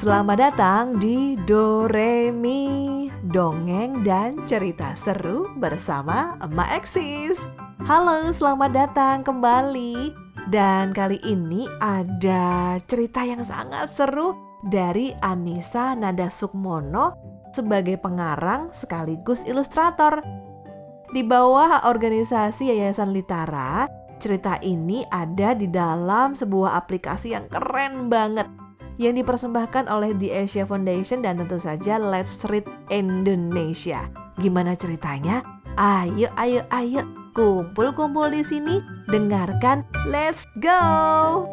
Selamat datang di Doremi Dongeng dan cerita seru bersama Emak Eksis. Halo, selamat datang kembali. Dan kali ini ada cerita yang sangat seru dari Anissa Nada Sukmono sebagai pengarang sekaligus ilustrator. Di bawah organisasi Yayasan Litara Cerita ini ada di dalam sebuah aplikasi yang keren banget yang dipersembahkan oleh The Asia Foundation dan tentu saja Let's Read Indonesia. Gimana ceritanya? Ayo, ayo, ayo, kumpul-kumpul di sini, dengarkan. Let's go!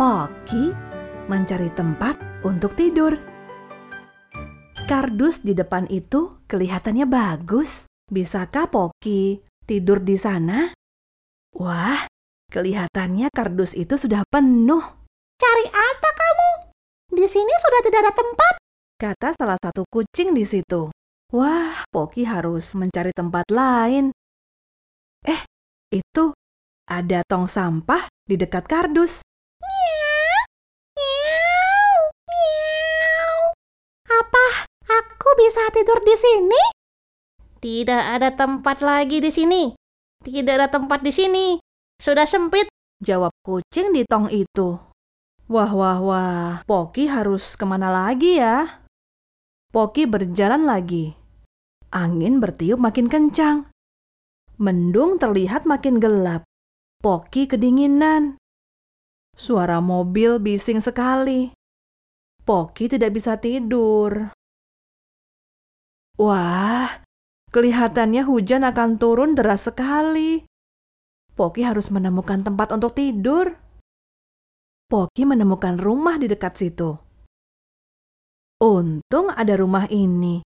Poki mencari tempat untuk tidur. Kardus di depan itu kelihatannya bagus. Bisakah Poki tidur di sana? Wah, kelihatannya kardus itu sudah penuh. Cari apa kamu? Di sini sudah tidak ada tempat, kata salah satu kucing di situ. Wah, Poki harus mencari tempat lain. Eh, itu ada tong sampah di dekat kardus. Bisa tidur di sini? Tidak ada tempat lagi di sini. Tidak ada tempat di sini. Sudah sempit. Jawab kucing di tong itu. Wah, wah, wah. Poki harus ke mana lagi ya? Poki berjalan lagi. Angin bertiup makin kencang. Mendung terlihat makin gelap. Poki kedinginan. Suara mobil bising sekali. Poki tidak bisa tidur. Wah, kelihatannya hujan akan turun deras sekali. Poki harus menemukan tempat untuk tidur. Poki menemukan rumah di dekat situ. Untung ada rumah ini.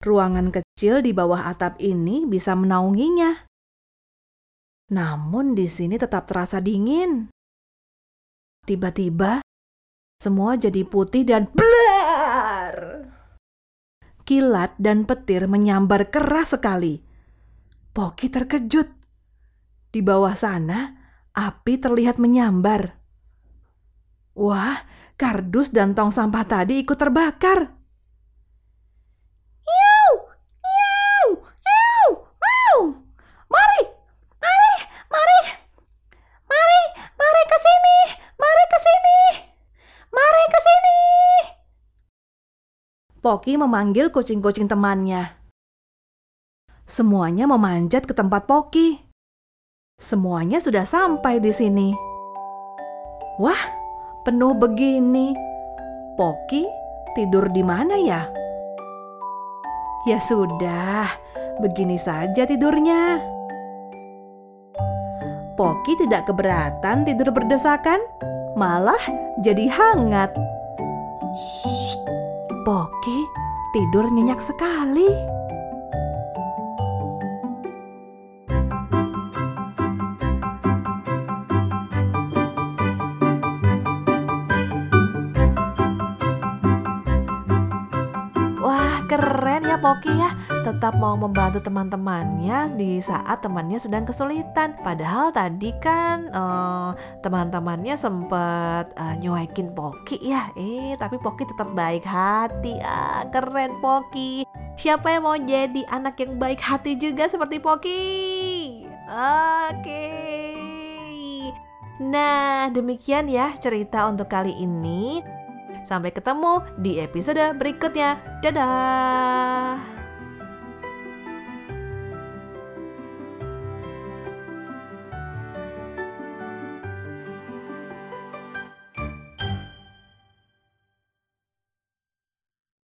Ruangan kecil di bawah atap ini bisa menaunginya. Namun di sini tetap terasa dingin. Tiba-tiba, semua jadi putih dan blar kilat dan petir menyambar keras sekali. Poki terkejut. Di bawah sana, api terlihat menyambar. Wah, kardus dan tong sampah tadi ikut terbakar. Poki memanggil kucing-kucing temannya. Semuanya memanjat ke tempat Poki. Semuanya sudah sampai di sini. Wah, penuh begini. Poki tidur di mana ya? Ya sudah, begini saja tidurnya. Poki tidak keberatan tidur berdesakan, malah jadi hangat. Shh, Poki tidur nyenyak sekali. Wah, keren ya Poki ya tetap mau membantu teman-temannya di saat temannya sedang kesulitan. Padahal tadi kan uh, teman-temannya sempat uh, nyuekin Poki ya. Eh, tapi Poki tetap baik hati. Ah, keren Poki. Siapa yang mau jadi anak yang baik hati juga seperti Poki? Oke. Nah, demikian ya cerita untuk kali ini. Sampai ketemu di episode berikutnya. Dadah.